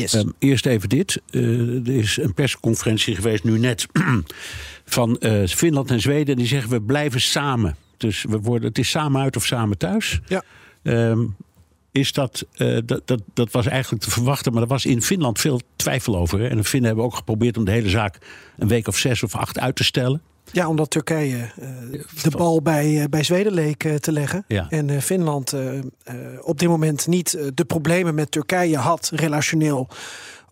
Yes. Um, eerst even dit. Uh, er is een persconferentie geweest nu net van uh, Finland en Zweden. Die zeggen we blijven samen. Dus we worden, het is samen uit of samen thuis. Ja. Um, is dat, uh, dat, dat, dat was eigenlijk te verwachten, maar er was in Finland veel twijfel over. Hè? En de Finnen hebben ook geprobeerd om de hele zaak een week of zes of acht uit te stellen. Ja, omdat Turkije uh, de bal bij, uh, bij Zweden leek uh, te leggen. Ja. En Finland op dit moment niet de problemen met Turkije had, relationeel.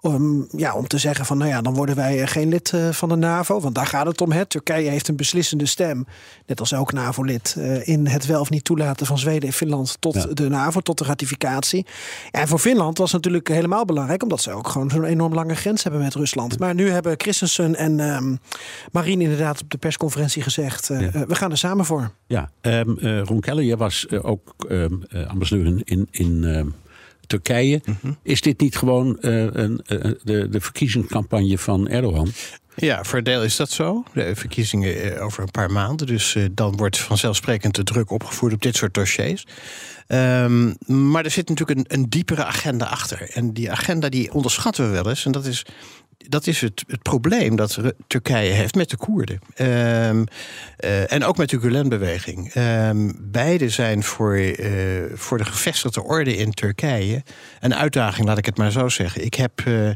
Om, ja, om te zeggen van, nou ja, dan worden wij geen lid van de NAVO. Want daar gaat het om. Hè. Turkije heeft een beslissende stem, net als elk NAVO-lid... in het wel of niet toelaten van Zweden en Finland tot Ja. de NAVO, tot de ratificatie. En voor Finland was het natuurlijk helemaal belangrijk... omdat ze ook gewoon zo'n enorm lange grens hebben met Rusland. Maar nu hebben Christensen en ehm Marien inderdaad op de persconferentie gezegd... eh, Ja. eh, we gaan er samen voor. Ja, um, uh, Ron Keller, jij was uh, ook um, uh, ambassadeur in, in Turkije. Mm -hmm. Is dit niet gewoon een, de, de verkiezingscampagne van Erdogan? Ja, voor een deel is dat zo. De verkiezingen over een paar maanden. Dus uh, dan wordt vanzelfsprekend de druk opgevoerd op dit soort dossiers. Um, maar er zit natuurlijk een, een, diepere agenda achter. En die agenda die onderschatten we wel eens. En dat is, dat is het, het probleem dat Turkije heeft met de Koerden. Um, uh, en ook met de Gulen-beweging. Um, beide zijn voor, uh, voor de gevestigde orde in Turkije een uitdaging, laat ik het maar zo zeggen. Ik heb, uh,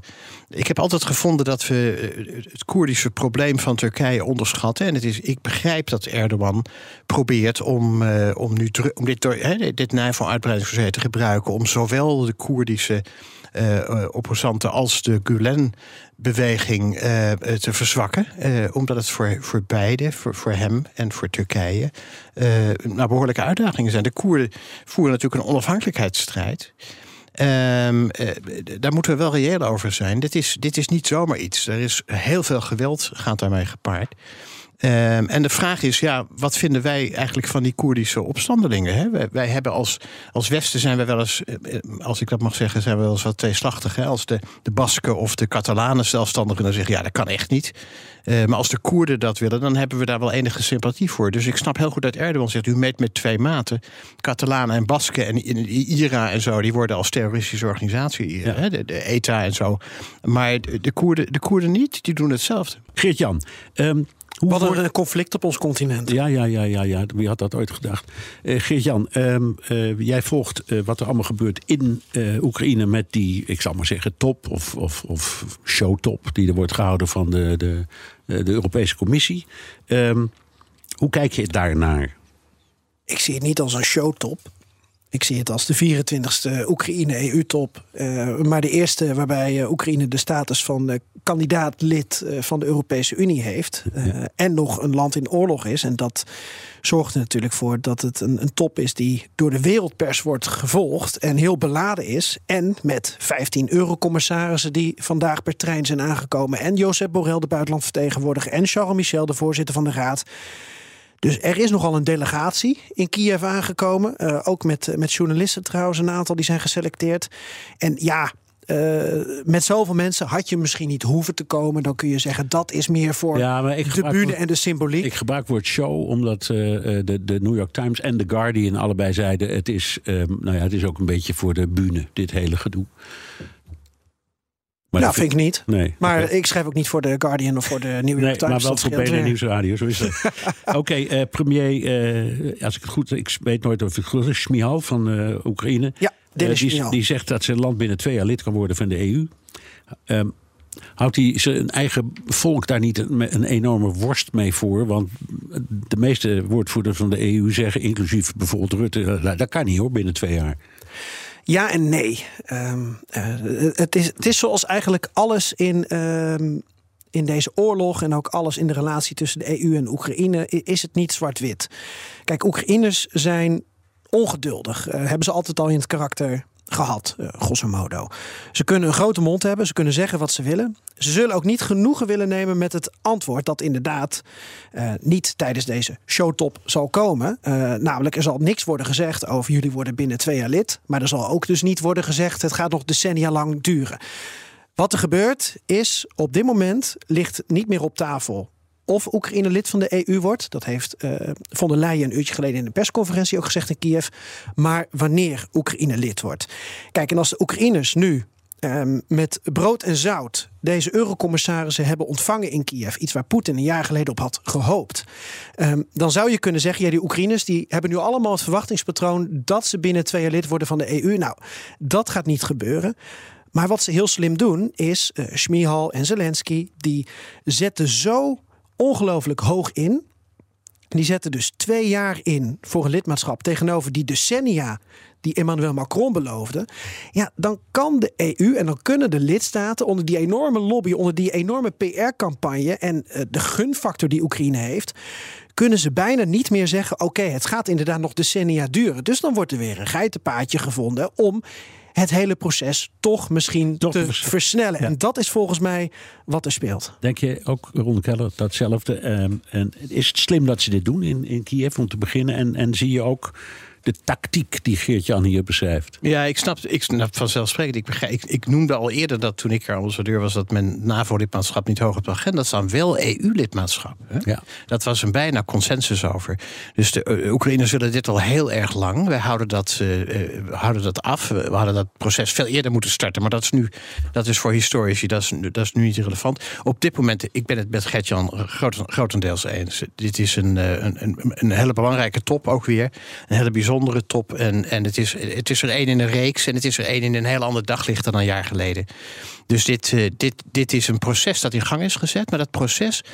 ik heb altijd gevonden dat we het Koerdische probleem van Turkije onderschatten. En het is, ik begrijp dat Erdogan probeert om, om, nu, om dit, he, dit NAVO-uitbreidingsdossier te gebruiken... om zowel de Koerdische uh, opposanten als de Gulen-beweging uh, te verzwakken. Omdat het voor, voor beide, voor, voor hem en voor Turkije, nou, behoorlijke uitdagingen zijn. De Koerden voeren natuurlijk een onafhankelijkheidsstrijd. Um, daar moeten we wel reëel over zijn. Dit is, dit is niet zomaar iets. Er is heel veel geweld gaat daarmee gepaard. Um, en de vraag is, ja, wat vinden wij eigenlijk van die Koerdische opstandelingen? Hè? Wij, wij, hebben als, als Westen zijn we wel eens, als ik dat mag zeggen, zijn we wel eens wat tweeslachtig. Hè? Als de, de Basken of de Catalanen zelfstandigen dan zeggen, ja, dat kan echt niet. Uh, maar als de Koerden dat willen, dan hebben we daar wel enige sympathie voor. Dus ik snap heel goed dat Erdogan zegt, u meet met twee maten. Catalanen en Basken en IRA en zo, die worden als terroristische organisatie, Ja. hè? De, de ETA en zo. Maar de, de, Koerden, de Koerden niet, die doen hetzelfde. Geert-Jan, um, we hadden een conflict op ons continent. Ja, ja, ja, ja, ja. wie had dat ooit gedacht? Uh, Geert-Jan, um, uh, jij volgt uh, wat er allemaal gebeurt in Oekraïne met die, ik zal maar zeggen, top of, of, of showtop die er wordt gehouden van de, de, de Europese Commissie. Um, hoe kijk je daarnaar? Ik zie het niet als een showtop. Ik zie het als de 24e Oekraïne-EU-top. Uh, maar de eerste waarbij uh, Oekraïne de status van uh, kandidaat-lid van de Europese Unie heeft. Ja. En nog een land in oorlog is. En dat zorgt er natuurlijk voor dat het een, een, top is die door de wereldpers wordt gevolgd. En heel beladen is. En met 15 eurocommissarissen die vandaag per trein zijn aangekomen. En Josep Borrell, de buitenlandvertegenwoordiger. En Charles Michel, de voorzitter van de Raad. Dus er is nogal een delegatie in Kiev aangekomen. Uh, ook met, met journalisten trouwens, een aantal die zijn geselecteerd. En ja, uh, met zoveel mensen had je misschien niet hoeven te komen. Dan kun je zeggen dat is meer voor ja, maar ik de bühne woord, en de symboliek. Ik gebruik het woord show omdat uh, de, de New York Times en The Guardian allebei zeiden... het is, um, nou ja, het is ook een beetje voor de bühne, dit hele gedoe. Maar nou, vind ik niet. Nee, maar okay. ik schrijf ook niet voor de Guardian of voor de New York nee, Times. Maar wel voor BNN Nieuwsradio, zo is het. Oké, okay, uh, premier, uh, als ik het goed... Ik weet nooit of het goed is, van uh, Oekraïne. Ja, die, die zegt dat zijn land binnen twee jaar lid kan worden van de EU. Um, houdt hij zijn eigen volk daar niet een, een, enorme worst mee voor? Want de meeste woordvoerders van de EU zeggen, inclusief bijvoorbeeld Rutte... dat, dat kan niet hoor, binnen twee jaar. Ja en nee. Um, uh, het, is, het is zoals eigenlijk alles in, um, in deze oorlog en ook alles in de relatie tussen de EU en Oekraïne, is het niet zwart-wit. Kijk, Oekraïners zijn ongeduldig. Uh, hebben ze altijd al in het karakter gehad, uh, grosso modo. Ze kunnen een grote mond hebben, ze kunnen zeggen wat ze willen. Ze zullen ook niet genoegen willen nemen met het antwoord dat inderdaad uh, niet tijdens deze showtop zal komen. Uh, namelijk, er zal niks worden gezegd over jullie worden binnen twee jaar lid. Maar er zal ook dus niet worden gezegd, het gaat nog decennia lang duren. Wat er gebeurt is, op dit moment ligt niet meer op tafel of Oekraïne lid van de EU wordt. Dat heeft uh, von der Leyen een uurtje geleden in de persconferentie ook gezegd in Kiev. Maar wanneer Oekraïne lid wordt. Kijk, en als de Oekraïners nu um, met brood en zout deze eurocommissarissen hebben ontvangen in Kiev, iets waar Poetin een jaar geleden op had gehoopt, um, dan zou je kunnen zeggen: ja, die Oekraïners die hebben nu allemaal het verwachtingspatroon dat ze binnen twee jaar lid worden van de EU. Nou, dat gaat niet gebeuren. Maar wat ze heel slim doen is, uh, Schmihal en Zelensky, die zetten zo ongelooflijk hoog in. Die zetten dus twee jaar in voor een lidmaatschap tegenover die decennia die Emmanuel Macron beloofde. Ja, dan kan de EU en dan kunnen de lidstaten onder die enorme lobby, onder die enorme PR-campagne en uh, de gunfactor die Oekraïne heeft, kunnen ze bijna niet meer zeggen: oké, het gaat inderdaad nog decennia duren. Dus dan wordt er weer een geitenpaadje gevonden om het hele proces toch misschien toch te versnellen. En dat is volgens mij wat er speelt. Denk je ook, Ron Keller, datzelfde? Um, en is het slim dat ze dit doen in, in Kiev om te beginnen? En, en zie je ook de tactiek die Geert-Jan hier beschrijft. Ja, ik snap, ik snap vanzelfsprekend. Ik, begrijp, ik, ik noemde al eerder dat toen ik er ambassadeur was... dat mijn NAVO-lidmaatschap niet hoog op de agenda staan. Wel EU-lidmaatschap. Ja. Dat was een bijna consensus over. Dus de uh, Oekraïners zullen dit al heel erg lang. Wij houden dat, uh, houden dat af. We hadden dat proces veel eerder moeten starten. Maar dat is nu, dat is voor historici, dat is, dat is nu niet relevant. Op dit moment, ik ben het met Gertjan grotendeels eens. Dit is een, een, een, een hele belangrijke top ook weer. Een hele bijzondere bijzondere top. En, en het, is, het is er één in een reeks en het is er één in een heel ander daglicht dan een jaar geleden. Dus dit, uh, dit, dit is een proces dat in gang is gezet. Maar dat proces,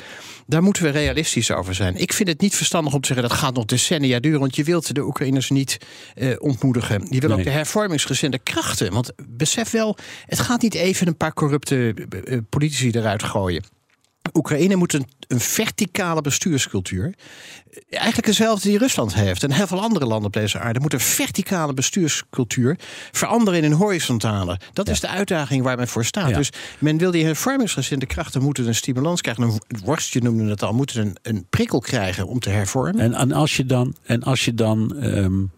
daar moeten we realistisch over zijn. Ik vind het niet verstandig om te zeggen dat gaat nog decennia duren. Want je wilt de Oekraïners niet uh, ontmoedigen. Je wil nee. ook de hervormingsgezinde krachten. Want besef wel, het gaat niet even een paar corrupte uh, politici eruit gooien. Oekraïne moet een, een, verticale bestuurscultuur. Eigenlijk dezelfde die Rusland heeft. En heel veel andere landen op deze aarde moeten een verticale bestuurscultuur veranderen in een horizontale. Dat ja. is de uitdaging waar men voor staat. Ja. Dus men wil die hervormingsgezinde krachten moeten een stimulans krijgen. Een worstje noemde het al, moeten een, een prikkel krijgen om te hervormen. En, en als je dan, en als je dan um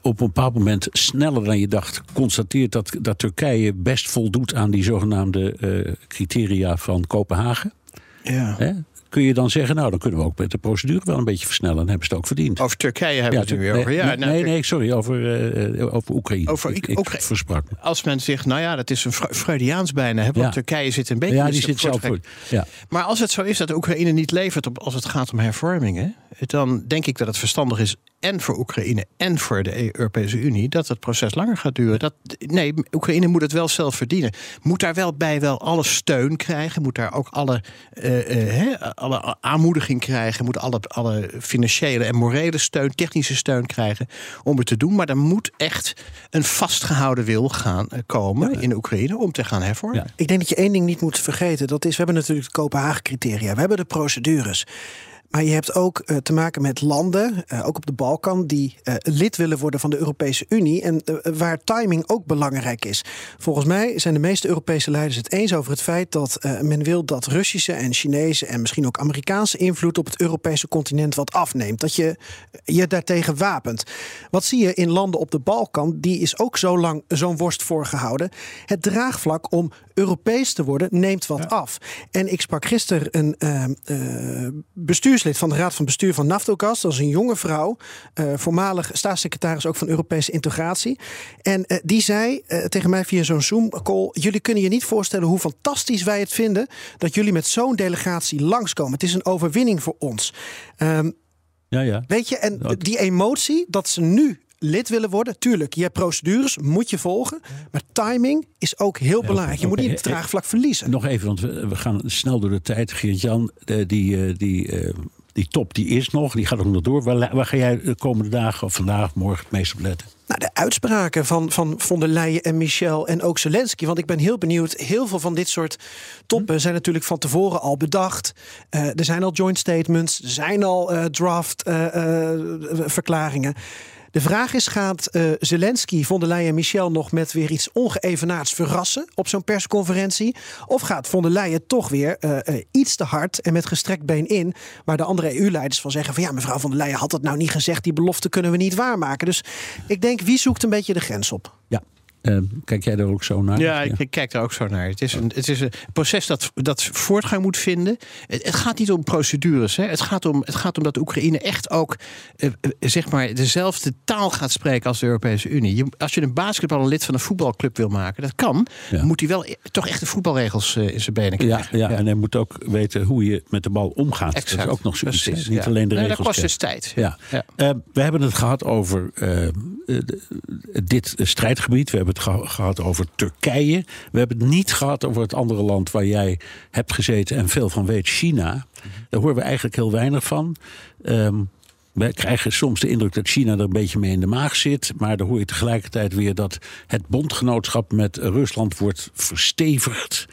op een bepaald moment sneller dan je dacht constateert dat, dat Turkije best voldoet aan die zogenaamde uh, criteria van Kopenhagen. Ja. Hè? Kun je dan zeggen, nou dan kunnen we ook met de procedure wel een beetje versnellen. Dan hebben ze het ook verdiend. Over Turkije hebben ja, we het nu weer over. Ja, nee, nou, nee, nee, sorry, over, uh, over Oekraïne. Over, ik, ik, ik versprak me. Als men zegt, nou ja, dat is een Freudiaans bijna. Hè, want ja. Turkije zit een beetje... Ja, die zit zelf voor. Ja. Maar als het zo is dat de Oekraïne niet levert op, als het gaat om hervormingen... dan denk ik dat het verstandig is en voor Oekraïne en voor de Europese Unie dat het proces langer gaat duren. Dat, nee, Oekraïne moet het wel zelf verdienen. Moet daar wel bij wel alle steun krijgen. Moet daar ook alle, uh, uh, alle aanmoediging krijgen. Moet alle, alle financiële en morele steun, technische steun krijgen om het te doen. Maar er moet echt een vastgehouden wil gaan komen ja. in Oekraïne om te gaan hervormen. Ja. Ik denk dat je één ding niet moet vergeten. Dat is, we hebben natuurlijk de Kopenhagen-criteria. We hebben de procedures. Maar je hebt ook uh, te maken met landen, uh, ook op de Balkan, die uh, lid willen worden van de Europese Unie. En waar timing ook belangrijk is. Volgens mij zijn de meeste Europese leiders het eens over het feit dat men wil dat Russische en Chinese en misschien ook Amerikaanse invloed op het Europese continent wat afneemt. Dat je je daartegen wapent. Wat zie je in landen op de Balkan? Die is ook zo lang zo'n worst voorgehouden. Het draagvlak om Europees te worden neemt wat ja. af. En ik sprak gisteren een bestuurs bestuurslid van de Raad van Bestuur van Naftogaz. Dat is een jonge vrouw, uh, voormalig staatssecretaris ook van Europese integratie. En uh, die zei uh, tegen mij via zo'n Zoom-call: Jullie kunnen je niet voorstellen hoe fantastisch wij het vinden dat jullie met zo'n delegatie langskomen. Het is een overwinning voor ons. Um, ja, ja. Weet je, en die emotie dat ze nu lid willen worden, tuurlijk, je hebt procedures, moet je volgen. Maar timing is ook heel belangrijk. Je moet niet het draagvlak verliezen. Nog even, want we, we gaan snel door de tijd. Geert-Jan, die, die, die, die top die is nog, die gaat ook nog door. Waar, waar ga jij de komende dagen of vandaag, morgen het meest op letten? Nou, de uitspraken van, van von der Leyen en Michel en ook Zelensky. Want ik ben heel benieuwd. Heel veel van dit soort toppen zijn natuurlijk van tevoren al bedacht. Uh, er zijn al joint statements, er zijn al uh, draft uh, verklaringen. De vraag is: gaat uh, Zelensky, von der Leyen en Michel nog met weer iets ongeëvenaards verrassen op zo'n persconferentie? Of gaat von der Leyen toch weer uh, uh, iets te hard en met gestrekt been in, waar de andere EU-leiders van zeggen: van ja, mevrouw von der Leyen had dat nou niet gezegd, die belofte kunnen we niet waarmaken. Dus ik denk, wie zoekt een beetje de grens op? Ja, uh, kijk jij daar ook zo naar? Ja, ik, ik kijk daar ook zo naar. Het is een, het is een proces dat, dat voortgang moet vinden. Het, het gaat niet om procedures. Hè. Het, gaat om, het gaat om dat Oekraïne echt ook uh, zeg maar dezelfde taal gaat spreken als de Europese Unie. Je, als je een basketballer lid van een voetbalclub wil maken, dat kan. Ja. Moet hij wel toch echt de voetbalregels uh, in zijn benen krijgen. Ja, ja, ja, en hij moet ook weten hoe je met de bal omgaat. Exact. Dat is ook nog zoiets. Precies, Niet alleen de nee, regels. dat kost dus tijd. Ja. we hebben het gehad over dit strijdgebied. We hebben het gehad over Turkije. We hebben het niet gehad over het andere land waar jij hebt gezeten en veel van weet, China. Daar horen we eigenlijk heel weinig van. Um, we krijgen soms de indruk dat China er een beetje mee in de maag zit. Maar dan hoor je tegelijkertijd weer dat het bondgenootschap met Rusland wordt verstevigd.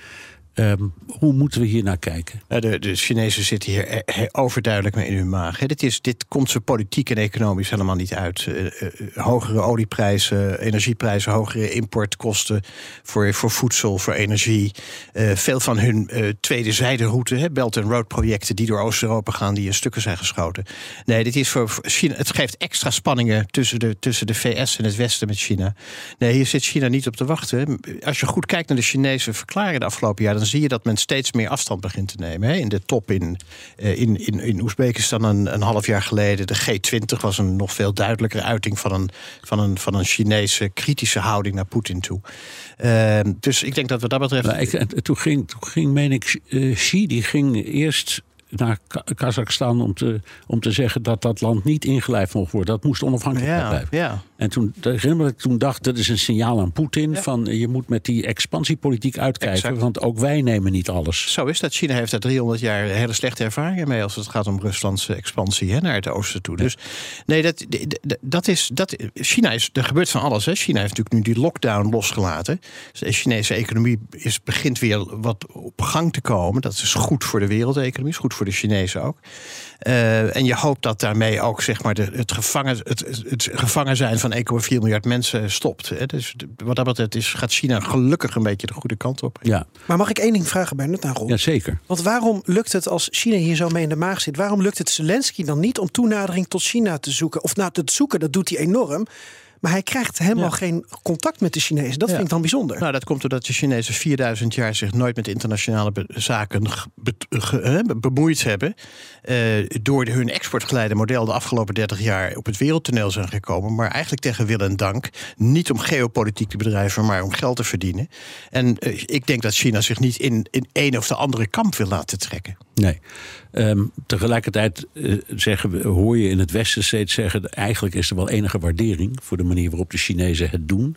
Um, hoe moeten we hier naar kijken? De, de Chinezen zitten hier overduidelijk mee in hun maag. Dit, is, dit komt ze politiek en economisch helemaal niet uit. Uh, uh, hogere olieprijzen, energieprijzen, hogere importkosten voor, voor voedsel, voor energie. Uh, veel van hun tweede zijderoute, hè, Belt and Road projecten die door Oost-Europa gaan, die in stukken zijn geschoten. Nee, dit is voor China. Het geeft extra spanningen tussen de, tussen de VS en het Westen met China. Nee, hier zit China niet op te wachten. Als je goed kijkt naar de Chinese verklaringen de afgelopen jaar, dan zie je dat men steeds meer afstand begint te nemen. Hè. In de top in, in, in, in Oezbekistan een, een half jaar geleden, de G20 was een nog veel duidelijkere uiting van een, van een, van een Chinese kritische houding naar Poetin toe. Uh, dus ik denk dat wat dat betreft. Nou, ik, toen, ging, toen ging, meen ik, uh, Xi, die ging eerst naar Kazachstan om te, om te zeggen dat dat land niet ingelijfd mocht worden. Dat moest onafhankelijk ja, blijven. Ja. En toen, ik toen dacht, dat is een signaal aan Poetin ja. van je moet met die expansiepolitiek uitkijken, exact. want ook wij nemen niet alles. Zo is dat. China heeft daar 300 jaar hele slechte ervaringen mee als het gaat om Ruslandse expansie hè, naar het oosten toe. Ja. Dus nee, dat, dat is, dat, China is, er gebeurt van alles. Hè. China heeft natuurlijk nu die lockdown losgelaten. Dus de Chinese economie is, begint weer wat op gang te komen. Dat is goed voor de wereldeconomie, is goed voor de Chinezen ook. Uh, en je hoopt dat daarmee ook zeg maar, de, het, gevangen, het, het gevangen zijn van 1,4 miljard mensen stopt. Hè. Dus wat dat betreft is, gaat China gelukkig een beetje de goede kant op. Ja. Maar mag ik één ding vragen bij Nut Ron? Ja, zeker. Want waarom lukt het als China hier zo mee in de maag zit? Waarom lukt het Zelensky dan niet om toenadering tot China te zoeken? Of nou, te zoeken, dat doet hij enorm. Maar hij krijgt helemaal ja. geen contact met de Chinezen. Dat ja. vind ik dan bijzonder. Nou, dat komt doordat de Chinezen 4000 jaar zich nooit met internationale be zaken be be bemoeid hebben. Uh, door hun exportgeleide model de afgelopen 30 jaar op het wereldtoneel zijn gekomen. Maar eigenlijk tegen wil en dank. Niet om geopolitiek te bedrijven, maar om geld te verdienen. En uh, ik denk dat China zich niet in, in een of de andere kamp wil laten trekken. Nee. Um, tegelijkertijd uh, zeggen we, hoor je in het Westen steeds zeggen... eigenlijk is er wel enige waardering voor de manier waarop de Chinezen het doen.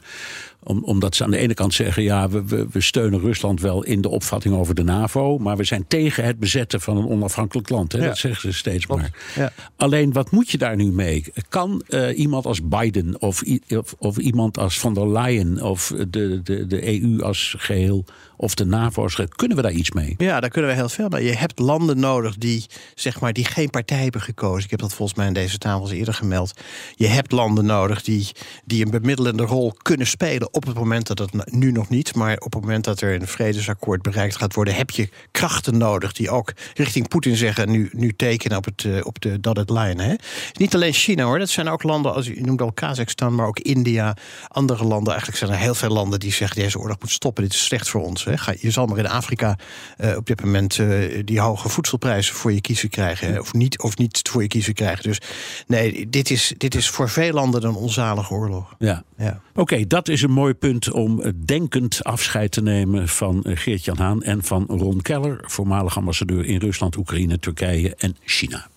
Om, omdat ze aan de ene kant zeggen... ja, we, we, we, steunen Rusland wel in de opvatting over de NAVO... maar we zijn tegen het bezetten van een onafhankelijk land. Hè? Ja. Dat zeggen ze steeds Klopt. maar. Ja. Alleen, wat moet je daar nu mee? Kan uh, iemand als Biden of, of, of, iemand als van der Leyen... of de, de, de EU als geheel of de NAVO als geheel... kunnen we daar iets mee? Ja, daar kunnen we heel veel mee. Je hebt landen nodig die, zeg maar, die geen partij hebben gekozen. Ik heb dat volgens mij in deze tafels eerder gemeld. Je hebt landen nodig die, die een bemiddelende rol kunnen spelen op het moment dat het nu nog niet, maar op het moment dat er een vredesakkoord bereikt gaat worden, heb je krachten nodig die ook richting Poetin zeggen: nu, nu tekenen op, het, uh, op de dotted line. Hè? Niet alleen China hoor, dat zijn ook landen, als je noemt al Kazachstan, maar ook India, andere landen. Eigenlijk zijn er heel veel landen die zeggen: deze oorlog moet stoppen, dit is slecht voor ons. Hè? Je zal maar in Afrika uh, op dit moment uh, die hoge voedselprijzen voor je kiezen krijgen, hè? of, niet, of niet voor je kiezen krijgen. Dus nee, dit is, dit is voor veel landen een onzalige oorlog. Ja. ja. Oké, okay, dat is een mooi punt om denkend afscheid te nemen van Geert-Jan Haan en van Ron Keller, voormalig ambassadeur in Rusland, Oekraïne, Turkije en China.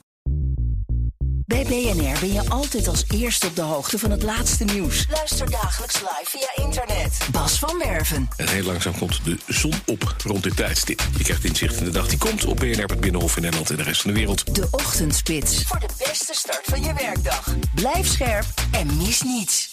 Bij BNR ben je altijd als eerste op de hoogte van het laatste nieuws. Luister dagelijks live via internet. Bas van Werven. En heel langzaam komt de zon op rond dit tijdstip. Je krijgt inzicht in de dag die komt op BNR, het Binnenhof in Nederland en de rest van de wereld. De Ochtendspits. Voor de beste start van je werkdag. Blijf scherp en mis niets.